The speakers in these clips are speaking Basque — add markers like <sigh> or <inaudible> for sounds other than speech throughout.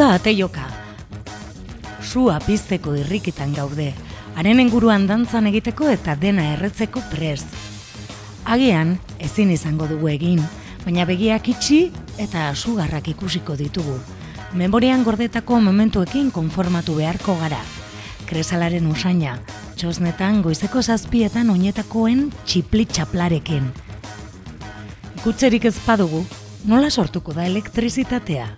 Uda ateioka. Sua pizteko irrikitan gaude, haren inguruan dantzan egiteko eta dena erretzeko prez. Agian, ezin izango dugu egin, baina begiak itxi eta sugarrak ikusiko ditugu. Memorian gordetako momentuekin konformatu beharko gara. Kresalaren usaina, txosnetan goizeko zazpietan oinetakoen txipli txaplarekin. Ikutzerik ez padugu, nola sortuko da elektrizitatea?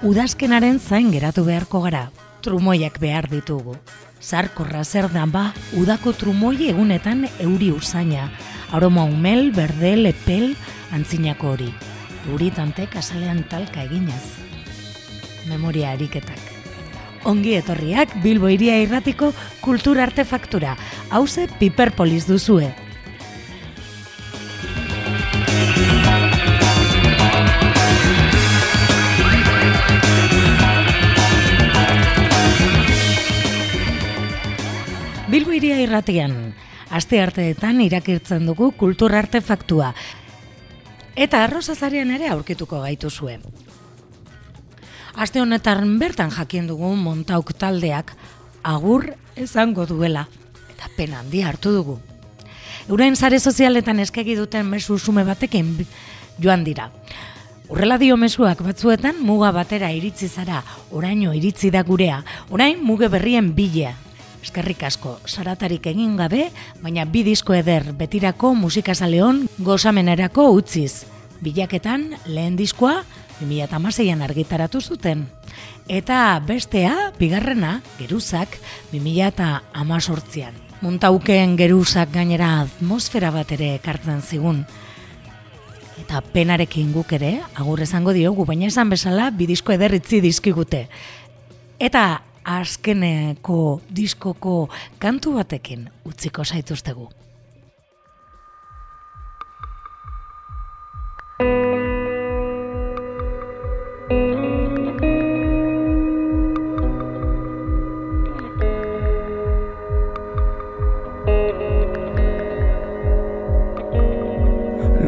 Udazkenaren zain geratu beharko gara, trumoiak behar ditugu. Zarkorra zer da ba, udako trumoi egunetan euri usaina, aroma umel, berde, lepel, antzinako hori. Uritantek azalean talka eginez. Memoria ariketak. Ongi etorriak Bilbo iria irratiko kultur artefaktura. Hauze Piperpolis duzue. Bilbo iria irratian, aste arteetan irakirtzen dugu kultur artefaktua. Eta arrozazarian ere aurkituko gaitu zuen. Aste honetan bertan jakien dugu montauk taldeak agur esango duela eta pena handia hartu dugu. Euren sare sozialetan eskegi duten mesu sume batekin joan dira. Urrela dio mesuak batzuetan muga batera iritsi zara, oraino iritsi da gurea, orain muge berrien bila. Eskerrik asko, saratarik egin gabe, baina bi disko eder betirako musikazaleon gozamenerako utziz. Bilaketan, lehen diskoa, 2006an argitaratu zuten. Eta bestea, bigarrena, geruzak, 2018an. Montauken geruzak gainera atmosfera bat ere ekartzen zigun. Eta penarekin guk ere, agur esango diogu, baina esan bezala, bidizko ederritzi dizkigute. Eta azkeneko diskoko kantu batekin utziko zaituztegu.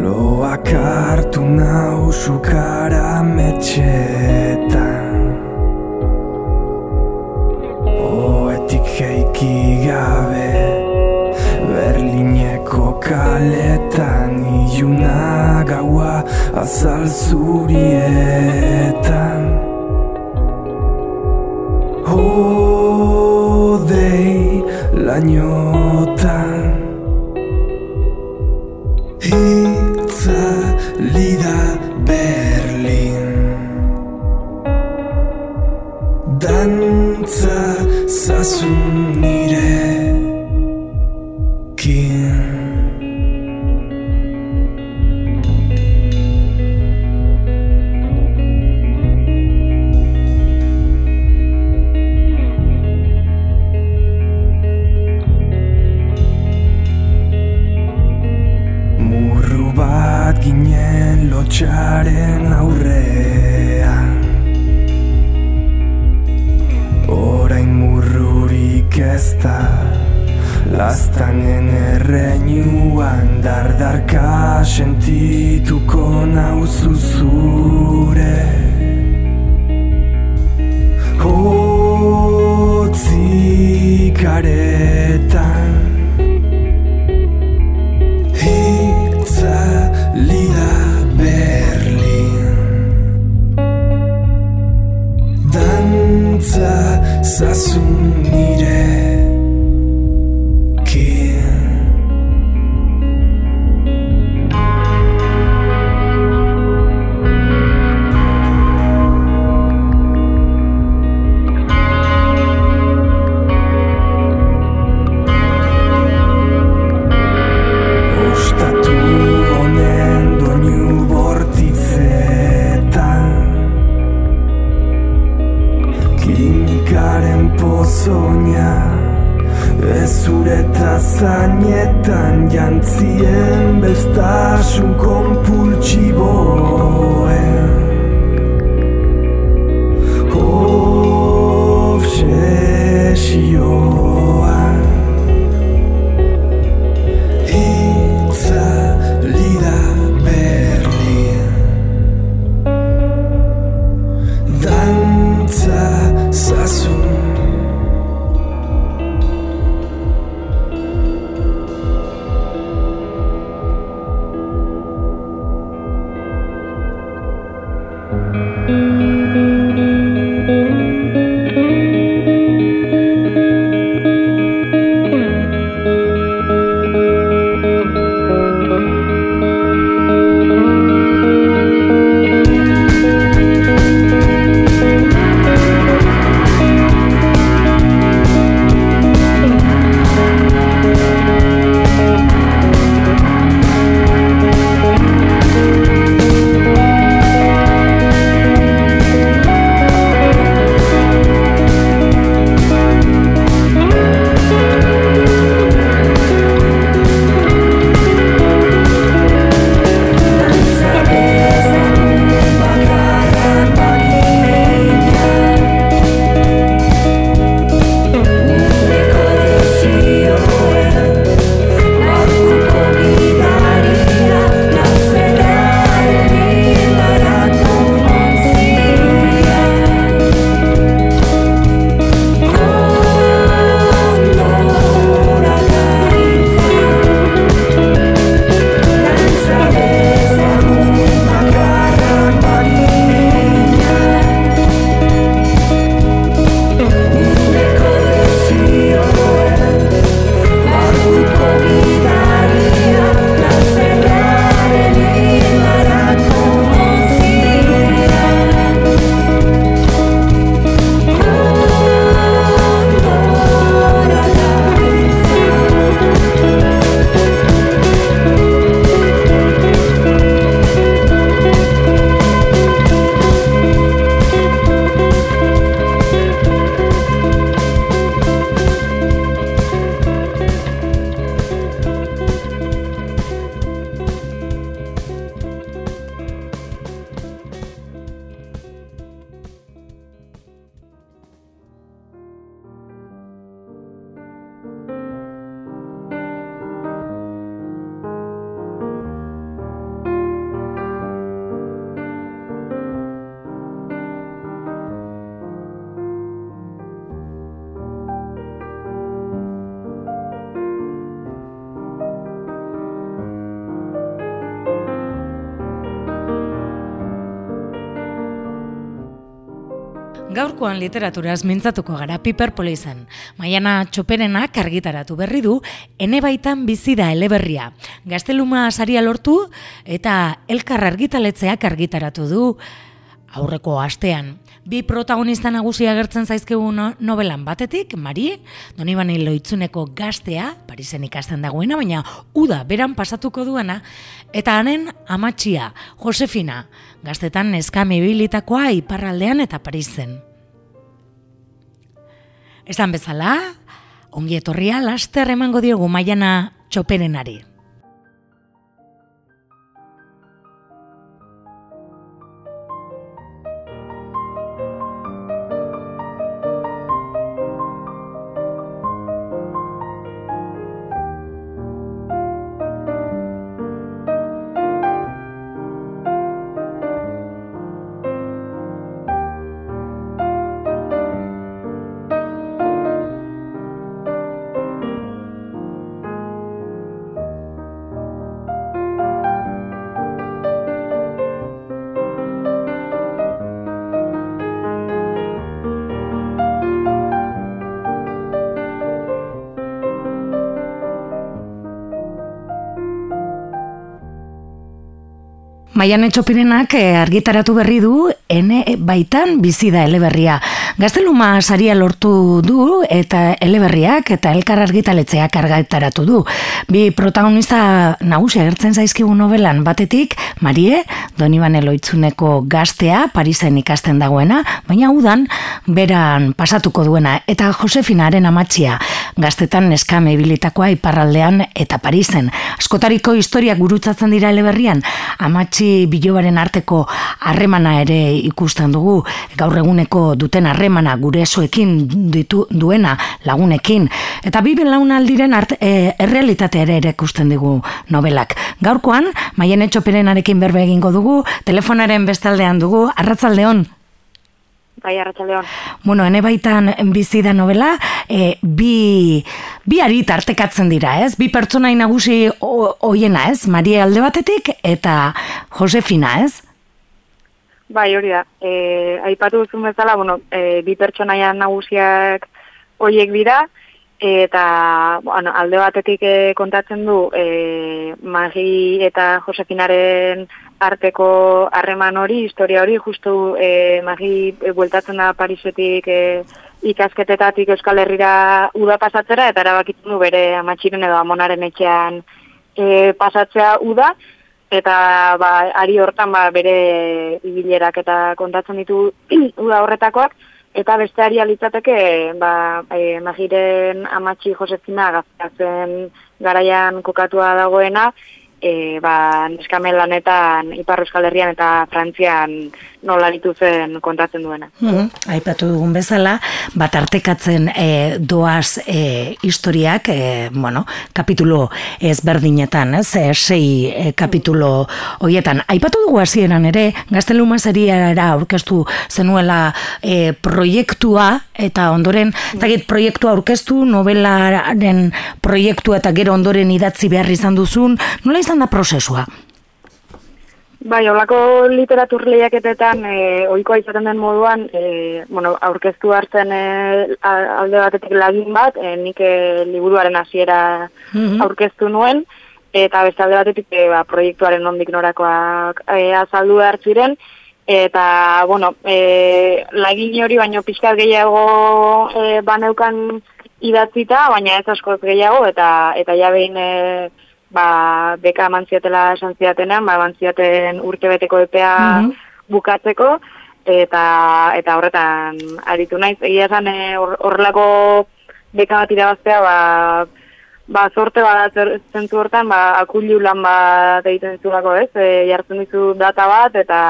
Loak hartu nauzu kara metxetan kaletan Iuna gaua azal zurietan. Hodei lainotan. Hitza lida Kimikaren pozoina Ezureta zainetan jantzien bestasun konpultsiboen. Obsesioan Gaurkoan literaturaz mintzatuko gara Piper Polizan. Maiana Txoperenak argitaratu berri du, ene baitan bizi da eleberria. Gazteluma saria lortu eta elkar argitaletzeak argitaratu du aurreko astean. Bi protagonista nagusia agertzen zaizkegu no, novelan batetik, Mari, Donibane Loitzuneko gaztea, Parisen ikasten dagoena, baina uda beran pasatuko duena, eta hanen amatxia, Josefina, gaztetan neskame ibilitakoa iparraldean eta Parisen. Esan bezala, ongi etorria laster emango diogu maiana txoperenari. Maian etxopirenak eh, argitaratu berri du, ene baitan bizi da eleberria. Gazteluma saria lortu du eta eleberriak eta elkar argitaletzeak argitaratu du. Bi protagonista nagusi agertzen zaizkigu novelan batetik, Marie, Donibane Loitzuneko gaztea, Parisen ikasten dagoena, baina udan beran pasatuko duena. Eta Josefinaren amatxia, gaztetan neskame ibilitakoa iparraldean eta Parisen. Askotariko historiak gurutzatzen dira eleberrian, amatxi bilobaren arteko harremana ere ikusten dugu, gaur eguneko duten harremana gure esoekin ditu, duena lagunekin, eta biben launaldiren art, e, errealitate ere ere ikusten dugu novelak. Gaurkoan, maien etxoperenarekin berbe egingo dugu, telefonaren bestaldean dugu, arratzaldeon. Bai, arratsaldeon. Bueno, ene baitan bizi da novela, e, bi, bi ari tartekatzen dira, ez? Bi pertsonai nagusi ho- hoiena, ez? Maria alde batetik eta Josefina, ez? Bai, hori da. E, aipatu duzun bezala, bueno, e, bi pertsonaia nagusiak hoiek dira, eta bueno, alde batetik e, kontatzen du e, Magi eta Josefinaren arteko harreman hori, historia hori, justu e, Magi e, bueltatzen da Parisetik e, ikasketetatik Euskal Herrira uda pasatzera, eta erabakitzen du bere amatxiren edo amonaren etxean e, pasatzea uda, eta ba, ari hortan ba, bere ibilerak eta kontatzen ditu <clears throat> uda horretakoak, eta beste ari alitzateke ba, e, magiren amatxi Josefina gaztatzen garaian kokatua dagoena, e, ba, neskamel lanetan Ipar Euskal Herrian eta Frantzian nola aritu zen kontatzen duena. Mhm, Aipatu dugun bezala, bat artekatzen e, doaz e, historiak, e, bueno, kapitulo ezberdinetan, ez, e, sei e, kapitulo hoietan. Aipatu dugu hasieran ere, gazteluma seriara aurkeztu zenuela e, proiektua, eta ondoren, zakit proiektua aurkeztu, novelaren proiektua eta gero ondoren idatzi behar izan duzun, nola izan da prozesua? Bai, holako literatur lehiaketetan e, ohikoa izaten den moduan, e, bueno, aurkeztu hartzen e, alde batetik lagin bat, e, nik e, liburuaren hasiera Mhm. aurkeztu nuen, eta beste alde batetik e, ba, proiektuaren ondik norakoak e, azaldu behar ziren, eta, bueno, e, lagin hori baino pixkat gehiago e, baneukan idatzita, baina ez askoz gehiago, eta eta ja behin e, ba, beka eman ziatela esan ziatenean, ba, eman ziaten urtebeteko epea Mhm. bukatzeko, eta eta horretan aritu naiz. Egia esan e, hor- horrelako beka bat irabaztea, ba, ba sorte bat zentzu hortan, ba, akullu lan bat egiten zizulako, ez? E, jartzen dizu data bat, eta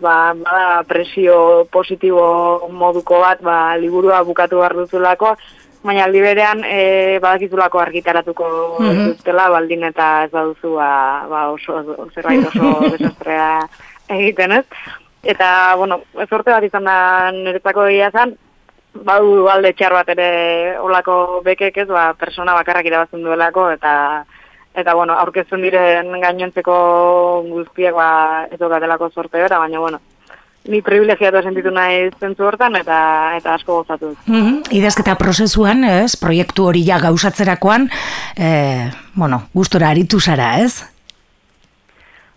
ba, bada presio positibo moduko bat, ba, liburua bukatu behar duzulako, baina aldi berean e, badakizulako argitaratuko Mhm. dutela, baldin eta ez baduzu ba, ba oso, zerbait oso <laughs> desastrea egiten, ez? Eta, bueno, sorte bat izan da niretzako egia zen, badu alde txar bat ere olako bekek ez, ba, persona bakarrak irabazten duelako, eta eta bueno, aurkezten diren gainontzeko guztiak ba, ez dokatelako sorte bera, baina bueno, ni privilegiatu sentitu nahi zentzu hortan, eta eta asko gozatu dut. Mhm, Idazketa prozesuan, ez, proiektu hori ja gauzatzerakoan, e, bueno, gustora aritu zara, ez?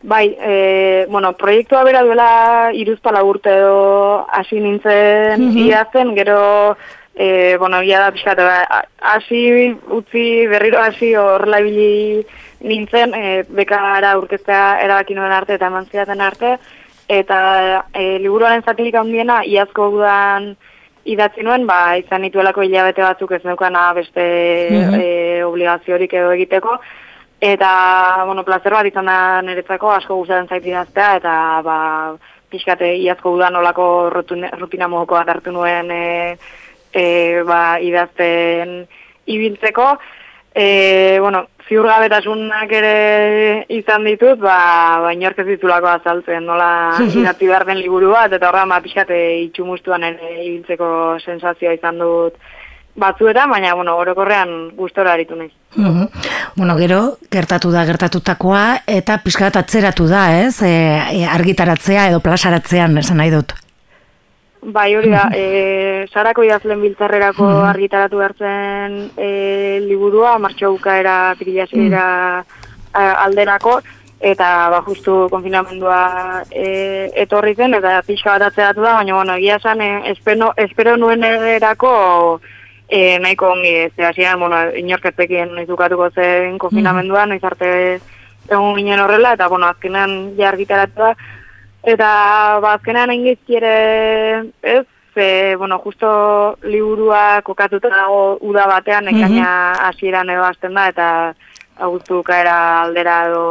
Bai, e, bueno, proiektua bera duela iruzpala urte edo hasi nintzen Mhm. idazten, gero, e, bueno, ia da pixkat, hasi utzi berriro hasi horrela ibili nintzen, e, bekara aurkeztea erabaki nuen arte eta eman zidaten arte, eta e, liburuaren zatilik handiena iazko udan idatzi nuen, ba, izan nituelako hilabete batzuk ez neukana beste Mhm. e, obligaziorik edo egiteko, Eta, bueno, placer bat izan da niretzako, asko gustatzen zait idaztea, eta, ba, pixkate iazko udan olako rutina mogoko bat hartu nuen, e, e, ba, idazten ibiltzeko. E, bueno, ziurgabetasunak ere izan ditut, ba, ba inork ez ditulako azaltzen, nola <laughs> idatzi behar den liburu bat, eta horra, ba, pixkate itxumustuan ere ibiltzeko sensazioa izan dut batzuetan, baina, bueno, orokorrean gustora aritu. Mhm. Bueno, gero, gertatu da gertatutakoa, eta pixka bat atzeratu da, ez? E, argitaratzea edo plasaratzean, esan nahi dut. Bai, hori da, <laughs> e, sarako idazlen biltzarrerako argitaratu behartzen e, liburua, martxo bukaera pirilazera alderako, eta ba, justu konfinamendua e, etorri zen, eta pixka bat atzeratu da, baina, bueno, egia esan, e, espero, espero nuen erako e, nahiko ongi, ez da, hasieran, bueno, inorketzekien izukatuko zen konfinamendua, noiz arte egun ginen horrela, eta, bueno, azkenean ja argitaratu da, Eta, ba, azkenean engizki ere, ez, e, bueno, justo liburua kokatuta dago uda batean, ekaina hasieran edo hasten da, eta agustu kaera aldera edo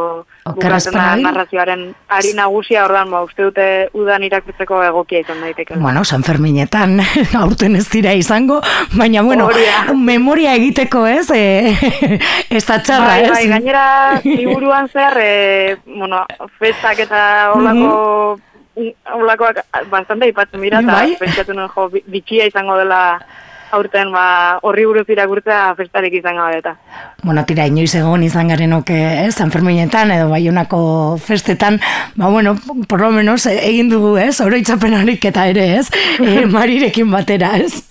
Okerrez bukatzen da narrazioaren ari nagusia, ordan, ba, uste dute udan irakurtzeko egokia izan daiteke. Bueno, San Ferminetan, <laughs> aurten ez dira izango, baina, bueno, Hori da. memoria egiteko, ez? E, <laughs> ez da txarra, bai, ez? bai, gainera liburuan zer, e, bueno, festak eta holako Holakoak bastante aipatzen dira, eta Bai. pentsatu nuen jo, bi- bitxia izango dela aurten ba, horri buruz irakurtzea festarik izango da eta. Bueno, tira, inoiz egon izan garenok, eh, San Ferminetan edo Baionako festetan, ba, bueno, por lo menos eh, egin dugu, ez, oroitzapen eta ere, ez, <laughs> e, marirekin batera, ez.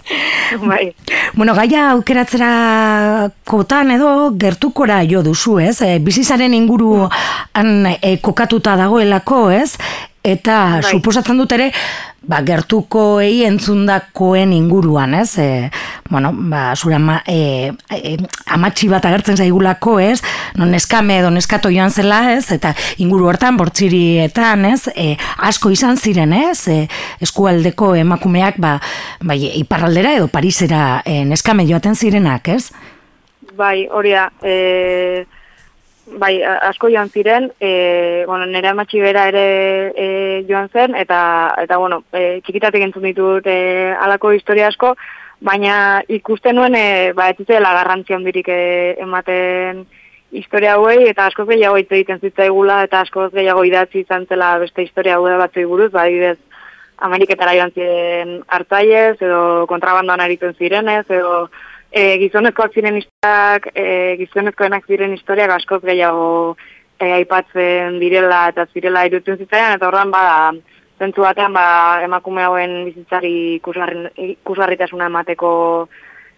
bai, Bueno, gaia aukeratzera kotan edo gertukora jo duzu, ez? E, bizizaren inguru han e, kokatuta dagoelako, ez? Eta Bai. suposatzen dut ere, ba, gertukoei entzundakoen inguruan, ez? E, bueno, ba, zure ama, e, e, amatxi bat agertzen zaigulako, ez? Non neskame edo neskato joan zela, ez? Eta inguru hortan, bortzirietan, ez? E, asko izan ziren, ez? E, eskualdeko emakumeak, ba, bai, iparraldera edo Parisera e, neskame joaten zirenak, ez? bai, hori da, e, bai, asko joan ziren, e, bueno, nire amatxi bera ere e, joan zen, eta, eta bueno, e, txikitatik entzun ditut e, alako historia asko, baina ikusten nuen, e, ba, ez zutela garrantzi handirik e, ematen historia hauei, eta asko gehiago hitz egiten zitzaigula, eta asko gehiago idatzi izan zela beste historia hauei batzui buruz, ba, adibidez, Ameriketara joan ziren hartzaiez, edo kontrabandoan aritzen zirenez, edo e, gizonezkoak ziren historiak, e, gizonezkoenak ziren historiak askoz gehiago e, aipatzen direla eta zirela irutzen zitzaian, eta horren bada, zentzu batean ba, emakume hauen bizitzari ikusgarri- ikusgarritasuna emateko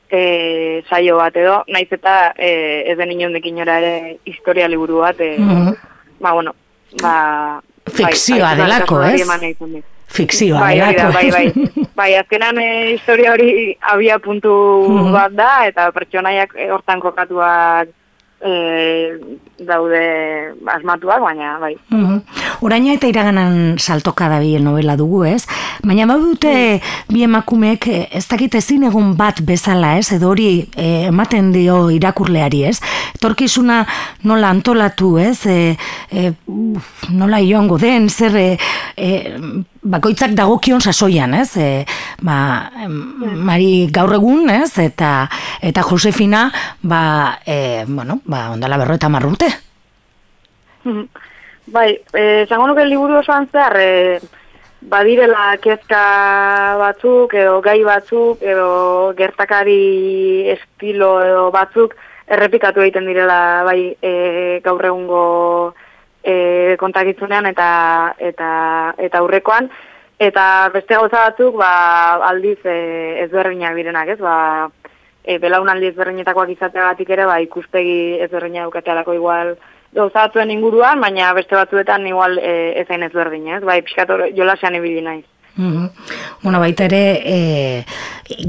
e, saio bat edo, naiz eta e, ez den inondik inora ere historia liburu bat, e, Mhm. ba, bueno, ba... Fikzioa bai, delako, hori ez? Fikzioa Bai, delako. bai, bai. <laughs> Bai, azkenan e, historia hori abia puntu Mhm. bat da, eta pertsonaiak e, hortan kokatuak e, daude asmatuak, baina, bai. Mhm. Oraina eta iraganan saltoka da bilen novela dugu, ez? Baina badute bi emakumeek eh, ez dakit ezin egun bat bezala, ez? Edo hori eh, ematen dio irakurleari, ez? Torkizuna nola antolatu, ez? E, e, nola joango den, zer e, bakoitzak dagokion sasoian, ez? E, ba, Mari gaur egun, ez? Eta eta Josefina, ba, e, bueno, ba, ondala berro eta marrute. <laughs> Bai, eh, esango nuke liburu osoan zehar, e, badirela kezka batzuk, edo gai batzuk, edo gertakari estilo edo batzuk, errepikatu egiten direla, bai, e, gaur egungo e, kontakitzunean eta, eta, eta aurrekoan, eta beste gauza batzuk, ba, aldiz e, ezberdinak direnak, ez, ba, e, belaunaldi ezberdinetakoak izateagatik ere, ba, ikuspegi ezberdina daukatealako igual gauza batzuen inguruan, baina beste batzuetan igual e, ezain ezberdin, ez? Bai, pixkat hor- jolasean ibili naiz. Mhm. Bueno, baita ere, e,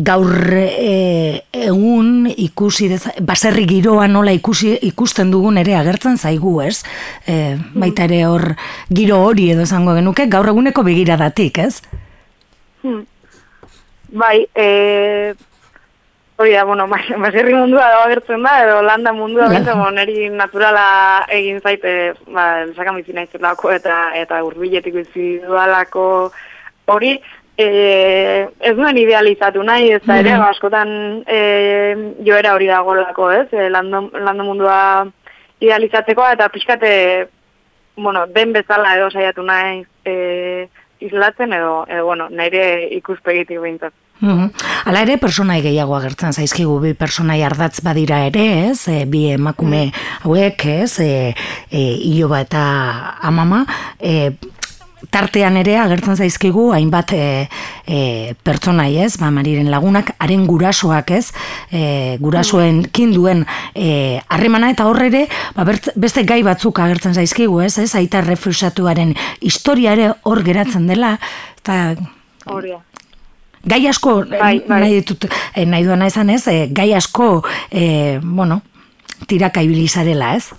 gaur e, egun ikusi, deza, baserri giroa nola ikusi, ikusten dugun ere agertzen zaigu, ez? E, baita ere hor giro hori edo esango genuke, gaur eguneko begiradatik, ez? Hmm. Bai, e, hori da, bueno, bas- <laughs> baserri mundua da agertzen da, edo landa mundua, Bai. beste, bueno, neri naturala egin zaite, ba, sakan bizi naizelako eta eta hurbiletik bizi dudalako hori, e, ez nuen idealizatu nahi, ez da ere, Mhm. ba, askotan e, joera hori dagoelako, ez, e, lando, lando mundua idealizatzeko, eta pixkate, bueno, den bezala edo saiatu nahi e, islatzen, edo, edo bueno, nire ikuspegitik behintzat. Mhm. Hala ere, personai gehiago agertzen zaizkigu, bi personai ardatz badira ere, ez? E, bi emakume hauek, ez? E, e, Iloba eta amama, e, tartean ere agertzen zaizkigu hainbat e, e, pertsonai, ez? Ba, Mariren lagunak, haren gurasoak, ez? E, gurasoen kinduen e, harremana eta horre ere, ba, bertz- beste gai batzuk agertzen zaizkigu, ez? ez? Aita refusatuaren historia ere hor geratzen dela, eta Hori da. Gai asko, Bai, bai. nahi ditut, nahi duena izan ez, gai asko, eh, bueno, tiraka ibili zarela, ez?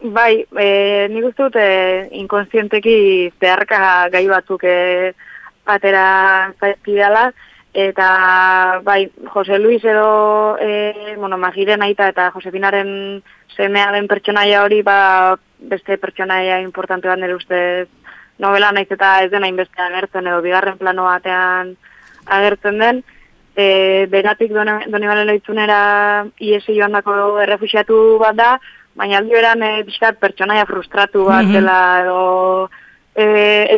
Bai, e, nik uste dut e, inkonsienteki zeharka gai batzuk e, atera zaizkidala, eta bai, Jose Luis edo e, bueno, Magiren aita eta Josepinaren semea den pertsonaia hori ba, beste pertsonaia importante bat nire ustez novela naiz eta ez dena inbeste agertzen edo bigarren plano batean agertzen den, e, beratik doni, donibalen loitzunera iesi joan dako errefusiatu bat da, baina aldi beran e, pixkat pertsonaia frustratu bat Mhm. dela edo e,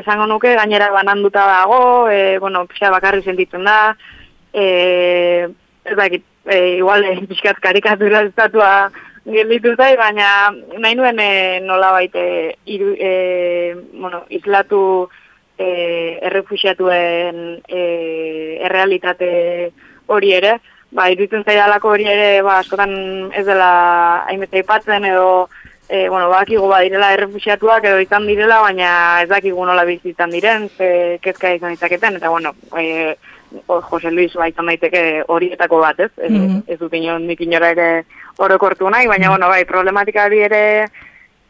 esango nuke, gainera bananduta dago, e, bueno, pixka bakarri sentitzen da, e, ez dakit, e, igual, e, pixkat karikatura estatua gelditu zai, baina nahi nuen e, nola baite, iru, e, bueno, islatu e, errefusiatuen e, errealitate hori ere, ba, iruditzen zaidalako hori ere, ba, askotan ez dela hainbete aipatzen edo, e, bueno, bakigu badirela errefusiatuak edo izan direla, baina ez dakigu nola bizitzan diren, ze kezka izan ditzaketen, eta bueno, e, Jose Luis ba izan daiteke horietako bat, ez? Ez, Mhm. ez dut inon nik inora ere orokortu nahi, baina bueno, bai, problematika hori ere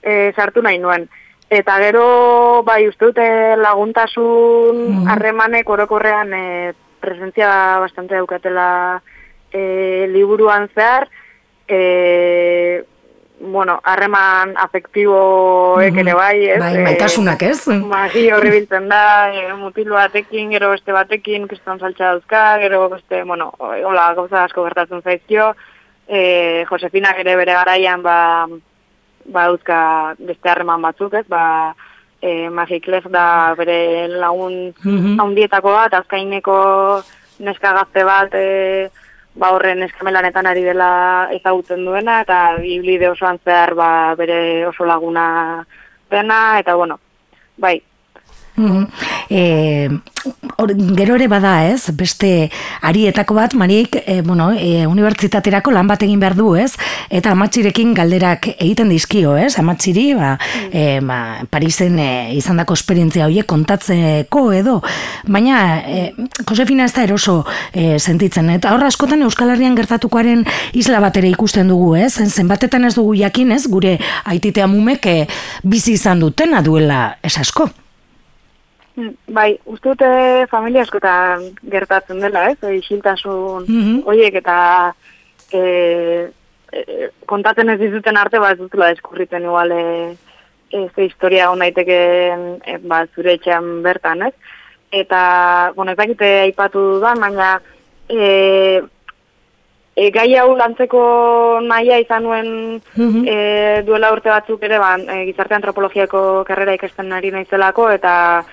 e, sartu nahi nuen. Eta gero, bai, uste dute laguntasun Mhm. harremanek orokorrean e, presentzia bastante daukatela e, liburuan zehar, e, bueno, harreman afektiboek ere bai, ez? Bai, E, maitasunak, ez? Magi horri biltzen da, e, mutilu batekin, gero beste batekin, kriston saltza dauzka, gero beste, bueno, hola, gauza asko gertatzen zaizkio, e, Josefinak ere bere garaian, ba, ba dauzka beste harreman batzuk, ez, ba, e, Magi Klef da bere lagun Mhm. haundietako bat, azkaineko neska gazte bat, e, ba horren eskamelanetan ari dela ezagutzen duena, eta biblide osoan zehar ba, bere oso laguna dena, eta bueno, bai, Mhm. E, hor- gero ere bada, ez? Beste arietako bat, Marik, e, bueno, e, unibertsitaterako lan bat egin behar du, ez? Eta amatxirekin galderak egiten dizkio, ez? Amatxiri, ba, e, ba, Parisen e, izandako esperientzia horiek kontatzeko edo, baina e, Josefina ez da eroso e, sentitzen, eta horra askotan Euskal Herrian gertatukoaren isla bat ere ikusten dugu, ez? Zen- Zenbatetan ez dugu jakin, ez? Gure aititea mumek e, bizi izan dutena duela ez asko. Bai, uste dute familia askotan gertatzen dela, ez? E, Isiltasun Mhm. horiek eta e, e, kontatzen ez dizuten arte, ba ez dutela eskurritzen igual e, e, ze historia hon daiteken e, ba, zure etxean bertan, ez? Eta, bueno, ez dakite aipatu dudan, baina e, e, gai hau lantzeko nahia izan nuen Mhm. e, duela urte batzuk ere, ba, e, gizarte antropologiako karrera ikasten ari naizelako, eta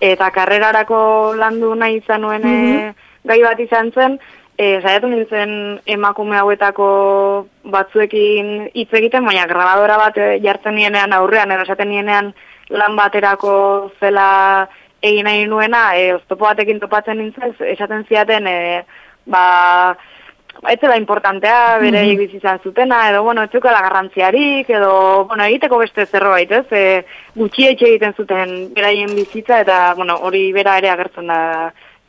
eta karrerarako landu nahi izan nuen e, gai bat izan zen, e, saiatu nintzen emakume hauetako batzuekin hitz egiten, baina grabadora bat e, jartzen nienean aurrean, edo esaten nienean lan baterako zela egin nahi nuena, e, oztopo batekin topatzen nintzen, esaten ziaten, e, ba, ba, ez zela importantea, bere mm bizizan zutena, edo, bueno, ez zukala garrantziarik, edo, bueno, egiteko beste zerbait, ez, e, gutxietxe egiten zuten beraien bizitza, eta, bueno, hori bera ere agertzen da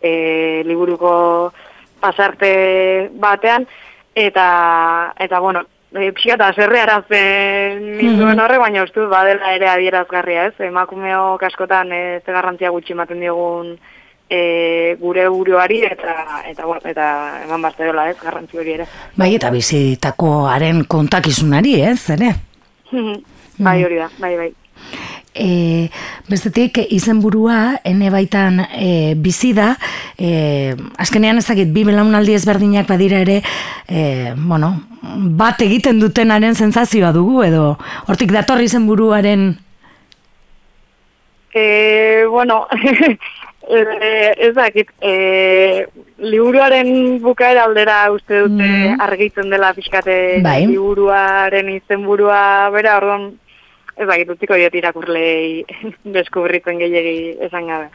e, liburuko pasarte batean, eta, eta bueno, e, pixka eta zerre arazten ninduen horre, baina uste badela ere adierazgarria, ez, emakumeok askotan e, ze garrantzia gutxi ematen diogun e, gure buruari eta eta bueno, eta eman barte dola, ez, garrantzi hori ere. Bai, eta bizitakoaren kontakizunari, ez, ere? <laughs> bai, hori da, bai, bai. E, bestetik, izenburua ene baitan e, bizi da, e, azkenean ez dakit, bi belaunaldi ezberdinak badira ere, e, bueno, bat egiten dutenaren sentsazioa dugu, edo hortik datorri izenburuaren E, bueno, <laughs> e, ez dakit, e, liburuaren bukaera aldera uste dute Mhm. argitzen dela pixkate Bai. liburuaren izenburua bera, orduan, ez dakit, utziko diot irakurlei <laughs> deskubritzen gehiegi esan gabe.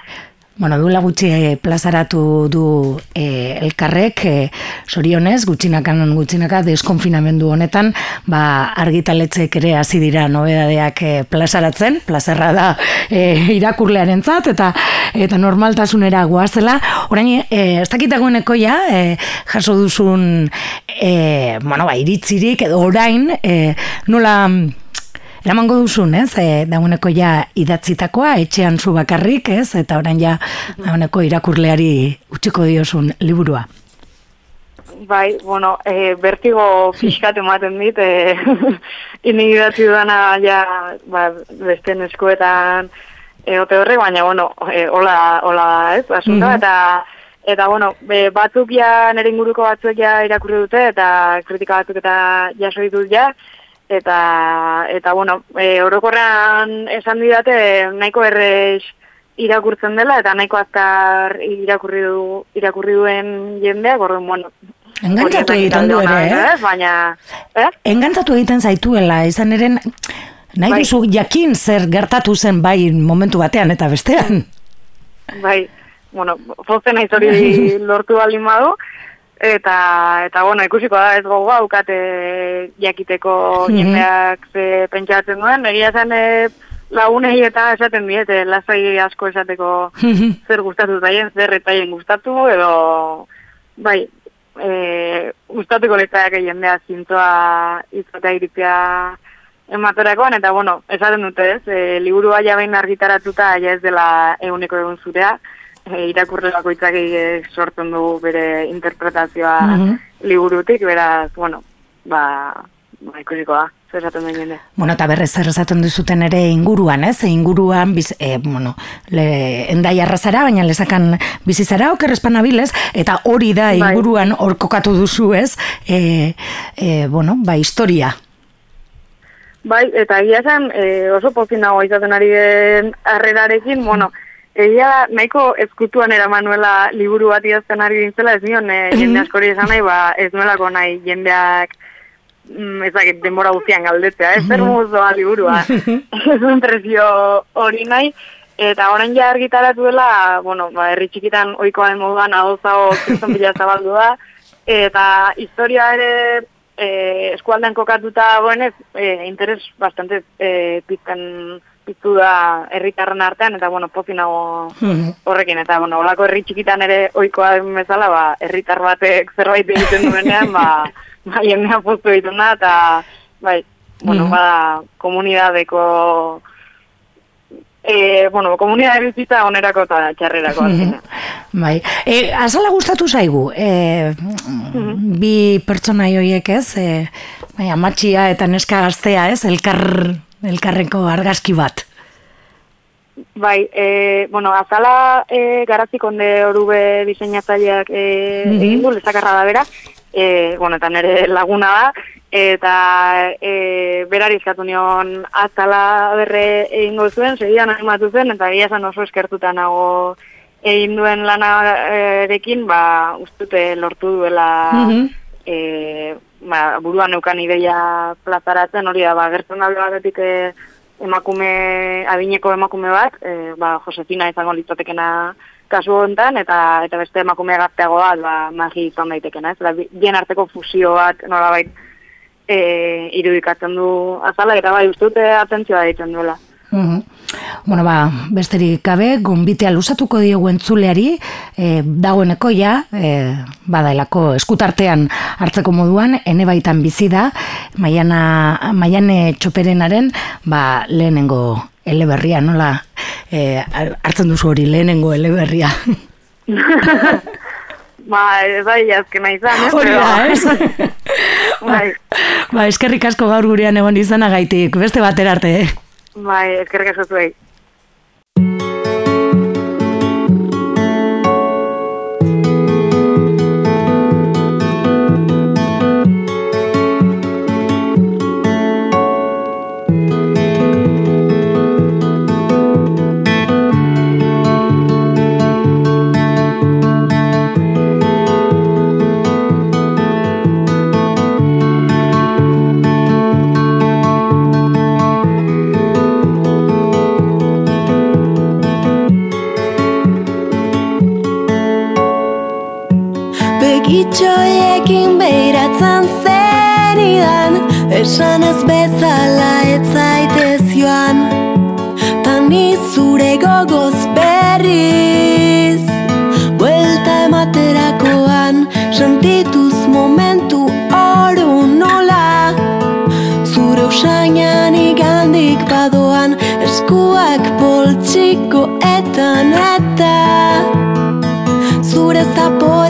Bueno, duela gutxi eh, plazaratu du eh, elkarrek, eh, sorionez, gutxinakan gutxinaka deskonfinamendu honetan, ba, argitaletzek ere hasi dira nobedadeak eh, plazaratzen, plazarra da eh, irakurlearen eta, eta normaltasunera goazela. Orain, eh, ez dakit dagoeneko ja, eh, jaso duzun, eh, bueno, ba, iritzirik, edo orain, eh, nola... Eramango duzun, ez? E, dagoeneko ja idatzitakoa, etxean zu bakarrik, ez? Eta orain ja dagoeneko irakurleari utziko diosun liburua. Bai, bueno, e, bertigo pixkat ematen dit, e, <laughs> inik idatzi dudana ja, ba, beste eskuetan egote horre, baina, bueno, e, hola, hola, ez, asunta, Mhm. eta, eta, bueno, be, batzuk ja, nire inguruko batzuek ja irakurri dute, eta kritika batzuk eta jaso ditut ja, eta eta bueno, e, orokorrean esan didate nahiko errex irakurtzen dela eta nahiko azkar irakurri du irakurri duen jendeak, orduan bueno, Engantzatu egiten du ere, eh? Baina, eh? Engantzatu egiten zaituela, izan eren, nahi Bai. duzu jakin zer gertatu zen bai momentu batean eta bestean. Bai, bueno, fozen naiz hori <laughs> lortu baldin badu, eta, eta bueno, ikusiko da ez gogoa aukate jakiteko Mhm. jendeak ze pentsatzen duen, egia zen e, lagunei eta esaten diete, lasai asko esateko zer gustatu zaien, zer etaien gustatu, edo, bai, e, gustatuko litzaiake jendea zintzoa izatea iritzia ematerakoan, eta bueno, esaten dute ez, e, liburua ja behin argitaratuta ja ez dela eguneko egun zurea, irakurle bakoitzak sortzen du bere interpretazioa Mhm. liburutik, beraz, bueno, ba, ba ikusiko da, zer esaten den jende. Bueno, eta berrez zer esaten duzuten ere inguruan, ez? Inguruan, biz, e, bueno, le, endai arrazara, baina lezakan bizizara, okerrezpan abilez, eta hori da Bai. inguruan hor kokatu duzu, ez? E, e, bueno, ba, historia. Bai, eta egia esan e, oso pozin nago izaten ari den harrerarekin, bueno, egia da, nahiko ezkutuan eramanuela liburu bat idazten ari dintzela, ez nion e, jende askori esan nahi, ba, ez nuelako nahi jendeak mm, ez dakit denbora guztian galdetzea, ez? Zer muzoa liburua. <laughs> ez duen presio hori nahi, eta orain ja argitaratu dela, bueno, ba, herri txikitan oikoa den moduan adozago kriston bila zabaldu da, eta historia ere e, eskualdean kokatuta goenez, e, interes bastante e, pizten piztu da herritarren artean, eta bueno, pozi nago horrekin, eta bueno, olako herri txikitan ere oikoa den bezala, ba, herritar batek zerbait egiten duenean, ba, <laughs> ba jendea poztu egiten da, eta bai, bueno, bada komunidadeko E, bueno, komunidade bizitza onerako eta txarrerako. azkenean. Bai, e, azala gustatu zaigu, e, bi pertsona joiek ez, e, bai, amatxia eta neska gaztea ez, elkar, elkarreko argazki bat. Bai, e, bueno, azala e, garazik onde orube diseinatzaileak e, Mhm. egin du, lezakarra da bera, e, bueno, eta nire laguna da, eta e, berari eskatu nion azala berre egingo zuen, segidan animatu zen, eta egia esan oso eskertuta nago egin duen lanarekin, ba, ustute lortu duela Mhm. e, ba, buruan neukan ideia plazaratzen, hori da, ba, gertzen alde batetik e, emakume, adineko emakume bat, e, ba, Josefina izango litzatekena kasu honetan, eta eta beste emakume gazteago bat, ba, magi izan daitekena, ez? Bi- bien arteko fusio bat, nolabait, e, irudikatzen du azala, eta bai, uste dute atentzioa ditzen duela. Mhm. Bueno, ba, besterik gabe, gonbitea luzatuko diogu entzuleari, e, dagoeneko ja, e, badaelako eskutartean hartzeko moduan, ene baitan bizi da, maiana, maiane txoperenaren, ba, lehenengo eleberria, nola, e, hartzen duzu hori, lehenengo eleberria. <laughs> Ba, da, azkena izan, ez? Hori Pero- da, ez? Bai, ba, eskerrik asko gaur gurean egon izanagaitik, beste batera arte, eh? Bai, eskerrik asko zuei. Poltsiko etan eta zure zaporean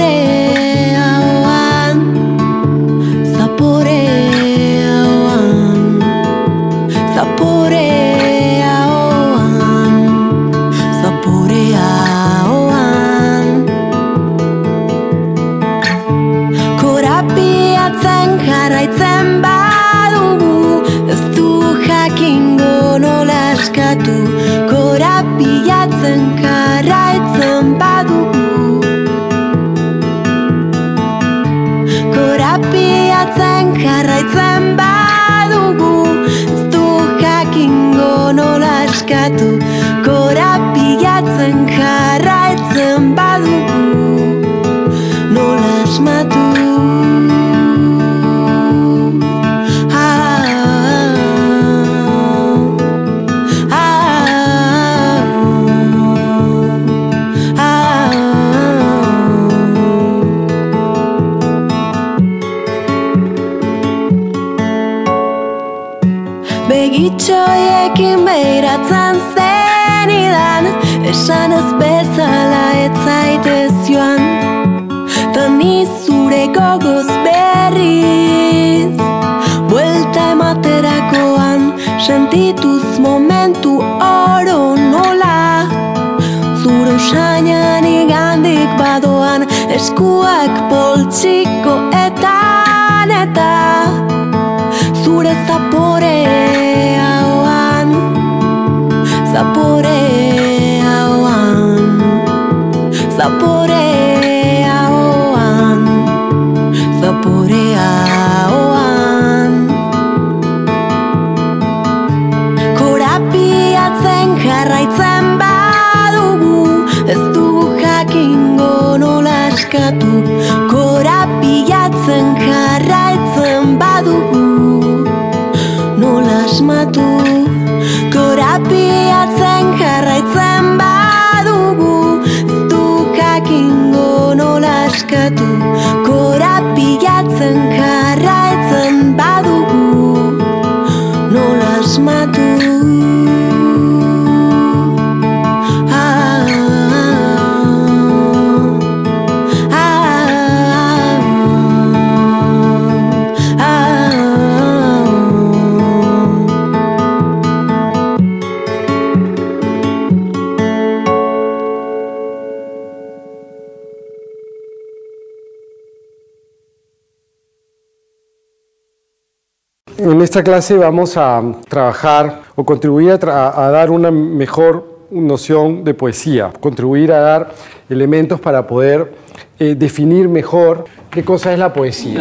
esta clase vamos a trabajar o contribuir a, tra- a dar una mejor noción de poesía, contribuir a dar elementos para poder eh, definir mejor qué cosa es la poesía.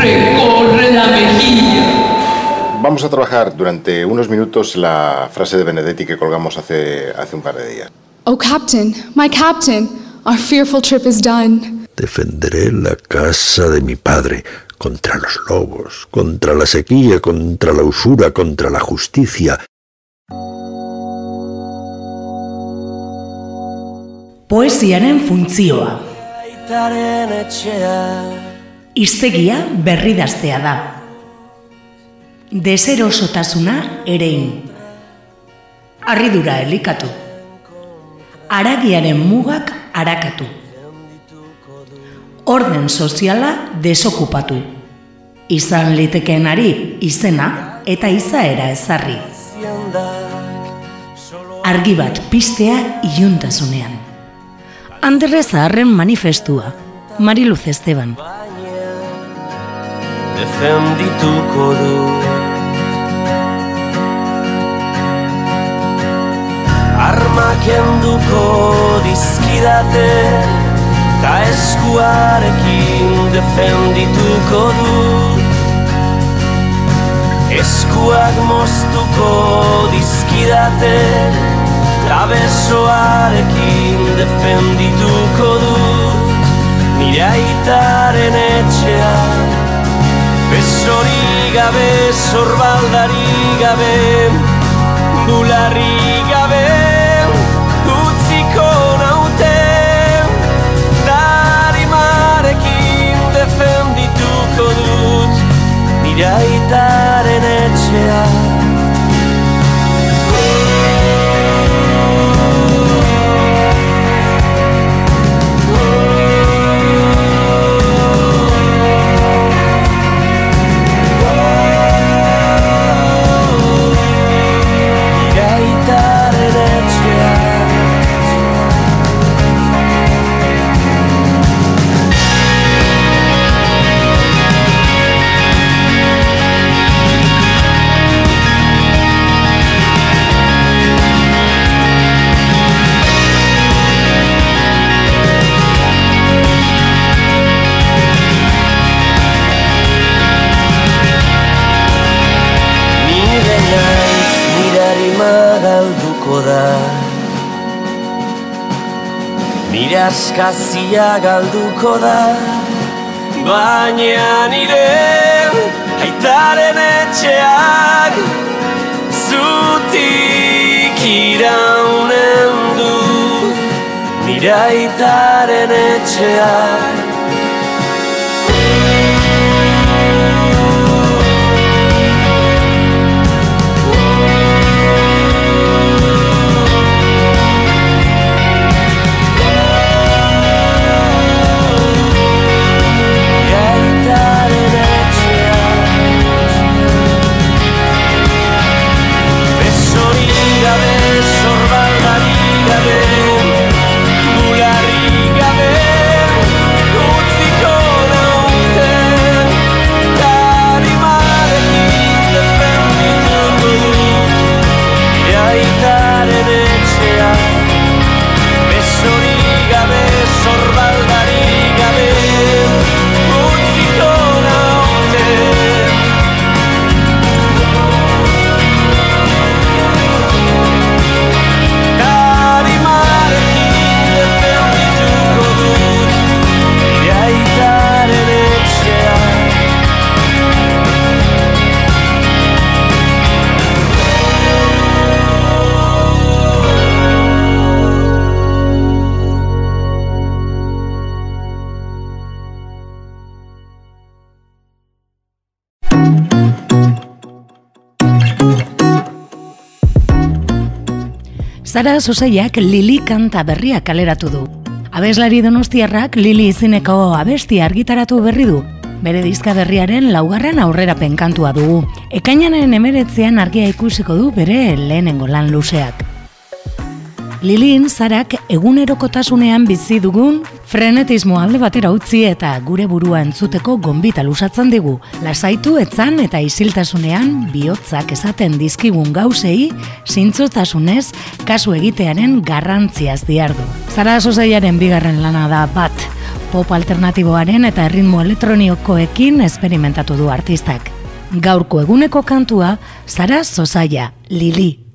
recorre la mejilla. Vamos a trabajar durante unos minutos la frase de Benedetti que colgamos hace, hace un par de días. Oh, Captain, my Captain, our fearful trip is done. Defenderé la casa de mi padre contra los lobos, contra la sequía, contra la usura, contra la justicia. Poesiaren funtzioa. Iztegia berridaztea da. Deserosotasuna erein. Arridura elikatu. Aragiaren mugak arakatu. Orden soziala desokupatu. Izan litekeenari izena eta izaera ezarri. Argi bat pistea iluntasunean. Andre Zaharren manifestua. Mariluz Esteban. defendituko du Armak enduko dizkidate Ta eskuarekin defendituko du. Eskuak moztuko dizkidate Ta besoarekin defendituko du. Nire aitaren etxean Besori gabe, zorbaldari gabe, bularri gabe, nire aitaren etxea. Eskazia galduko da. Baina nire aitaren etxeak Zutik iraunen du. Nire aitaren etxeak Zara Sosaiak Lili kanta berria kaleratu du. Abeslari donostiarrak Lili izineko abesti argitaratu berri du. Bere diska berriaren laugarren aurrerapen kantua dugu. Ekainaren emeretzean argia ikusiko du bere lehenengo lan luzeak. Lilin zarak egunerokotasunean bizi dugun frenetismo alde batera utzi eta gure burua entzuteko gonbita lusatzen digu. Lasaitu etzan eta isiltasunean bihotzak esaten dizkigun gauzei zintzotasunez kasu egitearen garrantziaz diardu. Zara sozaiaren bigarren lana da bat, pop alternatiboaren eta erritmo elektronikoekin esperimentatu du artistak. Gaurko eguneko kantua, Zara Zozaia, Lili.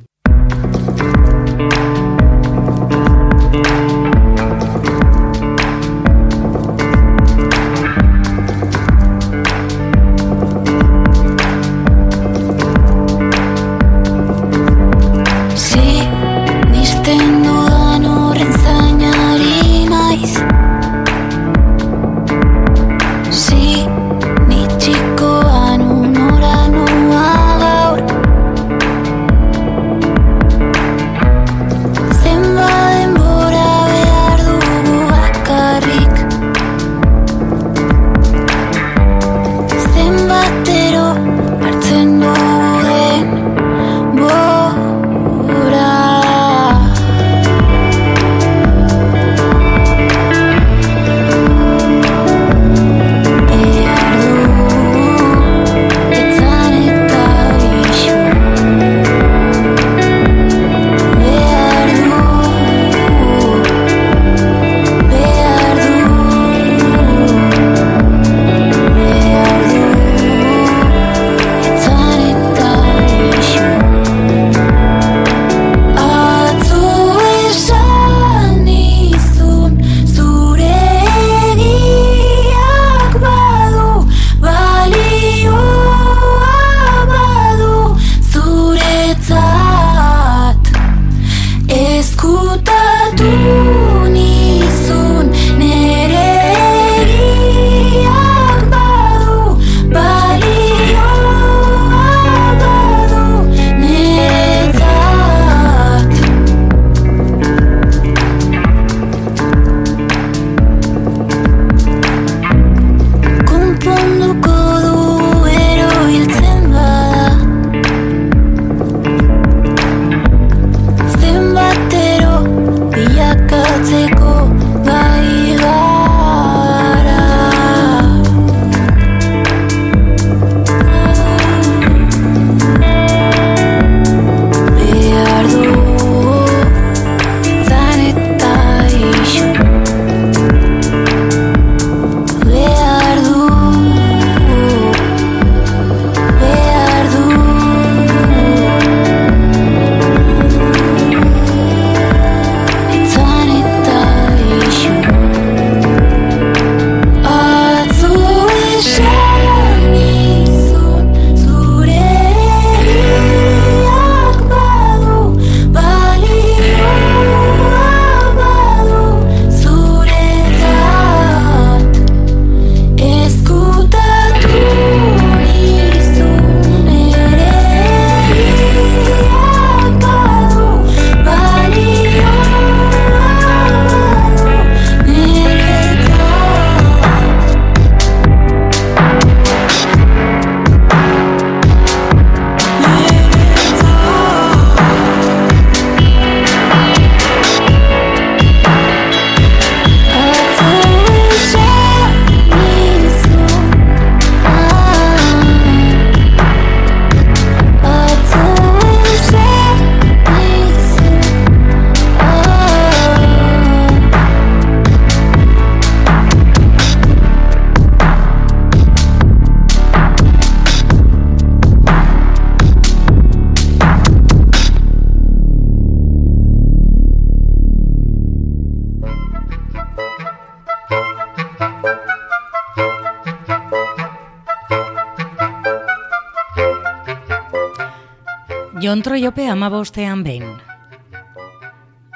Jontroiope amabostean behin.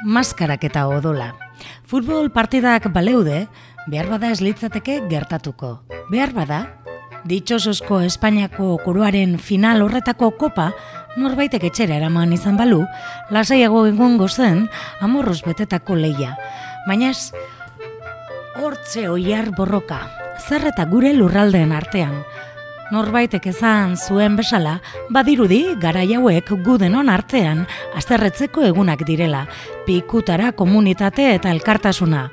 Maskarak eta odola. Futbol partidak baleude, behar bada ez litzateke gertatuko. Behar bada, ditxosozko Espainiako koruaren final horretako kopa, norbaitek etxera eraman izan balu, lasaiago egongo zen amorruz betetako leia. Baina ez, hortze oiar borroka, zer eta gure lurraldeen artean. Norbaitek ezan zuen besala, badirudi garai hauek gudenon artean azterretzeko egunak direla, pikutara komunitate eta elkartasuna.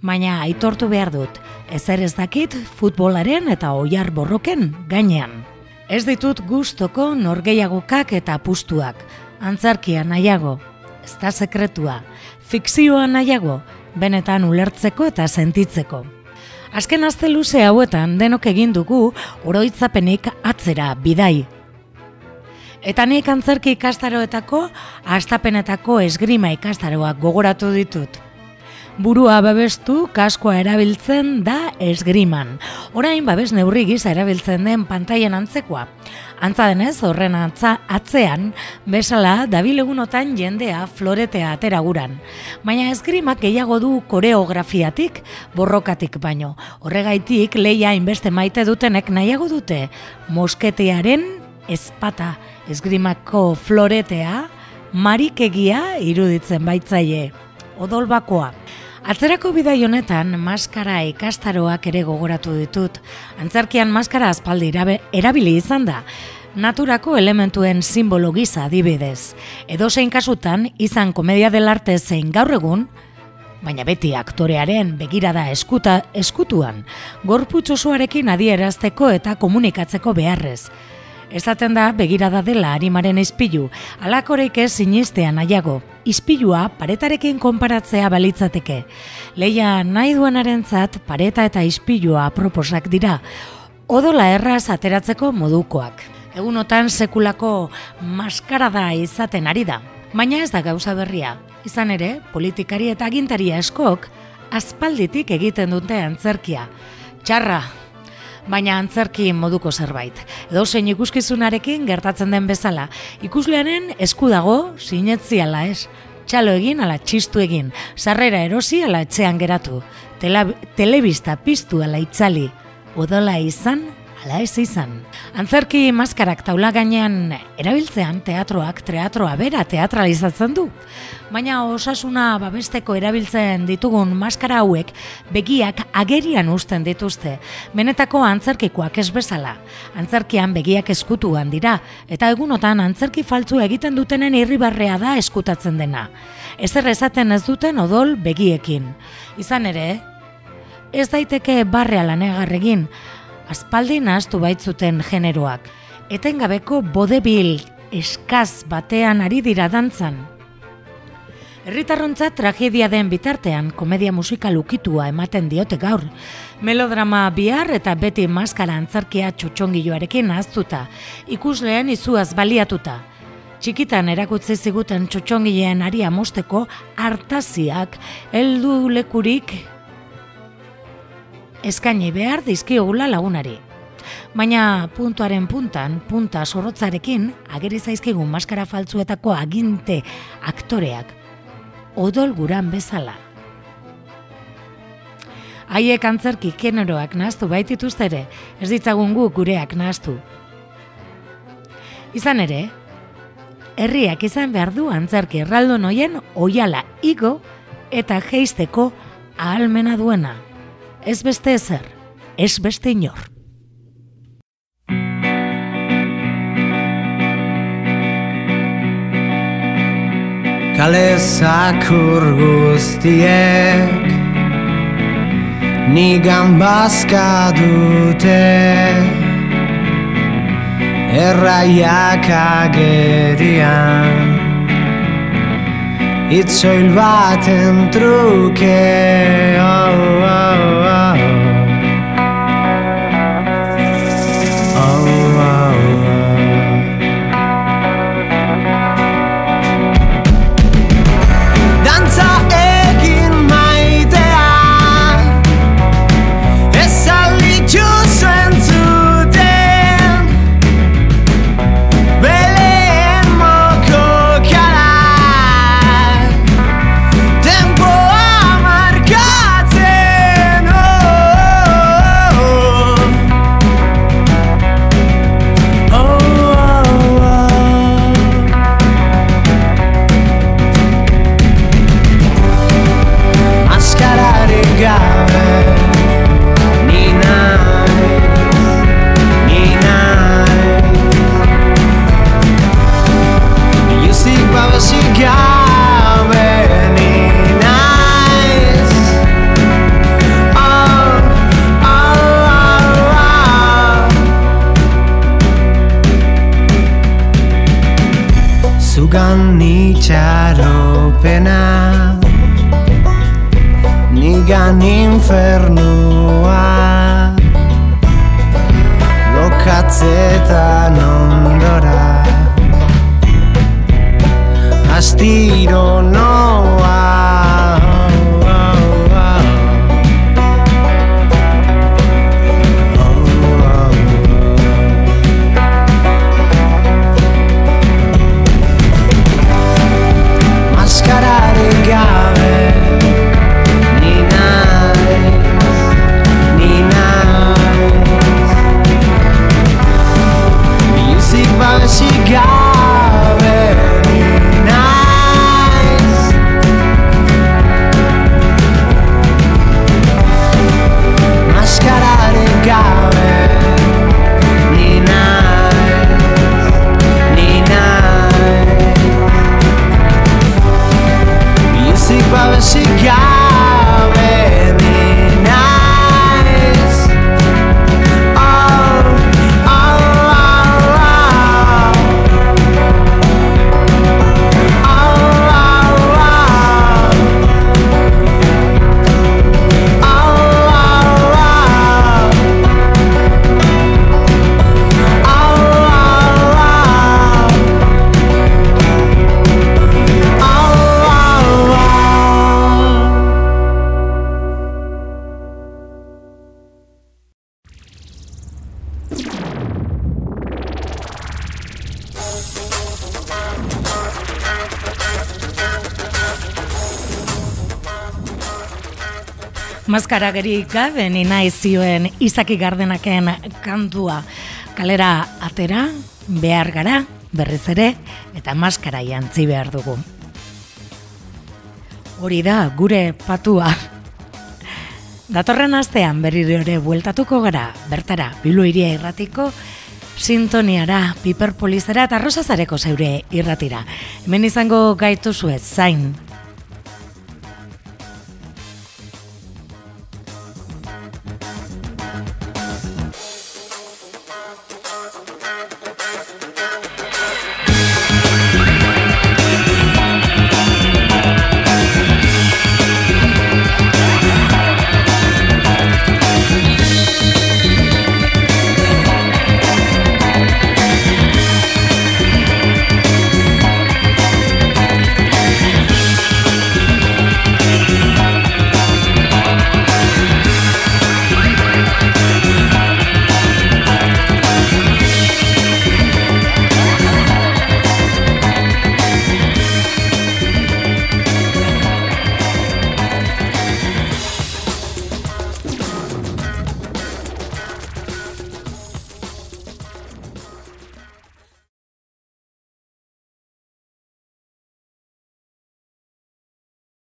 Baina aitortu behar dut, ezer ez dakit futbolaren eta oiar borroken gainean. Ez ditut gustoko norgeiagokak eta apustuak, antzarkia nahiago, ez da sekretua, fikzioa nahiago, benetan ulertzeko eta sentitzeko. Azken azte luze hauetan denok egin dugu oroitzapenik atzera bidai. Eta nik antzerki ikastaroetako, astapenetako esgrima ikastaroak gogoratu ditut. Burua babestu kaskoa erabiltzen da esgriman. Orain babes neurri gisa erabiltzen den pantailan antzekoa. Antza denez, horren antza atzean, bezala dabilegunotan jendea floretea atera guran. Baina esgrimak gehiago du koreografiatik, borrokatik baino. Horregaitik leia inbeste maite dutenek nahiago dute, mosketearen espata esgrimako floretea, marikegia iruditzen baitzaie. Odolbakoa. Atzerako bidai honetan maskara ikastaroak ere gogoratu ditut. Antzerkian maskara aspaldi erabili izan da. Naturako elementuen simbolo gisa adibidez. Edo zein kasutan izan komedia del arte zein gaur egun, baina beti aktorearen begirada eskuta eskutuan, gorputz osoarekin adierazteko eta komunikatzeko beharrez. Esaten da begirada dela harimaren ispilu, alakoreik ez sinistean nahiago, ispilua paretarekin konparatzea balitzateke. Leia nahi duenarentzat pareta eta ispilua aproposak dira, odola erraz ateratzeko modukoak. Egunotan sekulako maskarada izaten ari da, baina ez da gauza berria. Izan ere, politikari eta agintari askok aspalditik egiten dute antzerkia. Txarra, baina antzerki moduko zerbait. Edo zein ikuskizunarekin gertatzen den bezala, ikuslearen esku dago sinetziala ez. Txalo egin ala txistu egin, sarrera erosi ala etxean geratu, Tela, telebista piztu ala itzali, odola izan ala ez izan. Antzerki maskarak taula gainean erabiltzean teatroak teatroa bera teatralizatzen du. Baina osasuna babesteko erabiltzen ditugun maskara hauek begiak agerian uzten dituzte. Benetako antzerkikoak ez bezala. Antzerkian begiak eskutuan dira eta egunotan antzerki faltzu egiten dutenen irribarrea da eskutatzen dena. Ezer esaten ez duten odol begiekin. Izan ere, ez daiteke barrea lanegar egin, aspaldi nahaztu baitzuten generoak. Etengabeko bodebil eskaz batean ari dira dantzan. Herritarrontza tragedia den bitartean komedia musikal ukitua ematen diote gaur. Melodrama bihar eta beti maskara antzarkia txotxongiloarekin ahaztuta, ikusleen izuaz baliatuta. Txikitan erakutzi ziguten txotxongileen aria mosteko hartaziak heldu lekurik eskaini behar dizkiogula lagunari. Baina puntuaren puntan, punta sorrotzarekin, ageri zaizkigun maskara faltzuetako aginte aktoreak, odol guran bezala. Haiek antzerki generoak nahaztu baitituzte ere, ez ditzagun guk gureak nahaztu. Izan ere, herriak izan behar du antzerki erraldo noien oiala igo eta geisteko ahalmena duena. Ez beste ezer, ez beste inor. Kale zakur guztiek Nigan bazka dute Erraiak agerian E c'è il va dentro che oh, oh, oh. Maskaragerik gabe ni naiz zioen Izaki Gardenaken kantua kalera atera behar gara berriz ere eta maskara jantzi behar dugu. Hori da gure patua. Datorren astean berriro ere bueltatuko gara bertara Bilu iria irratiko sintoniara, piperpolizera eta rosazareko zeure irratira. Hemen izango gaitu zuet zain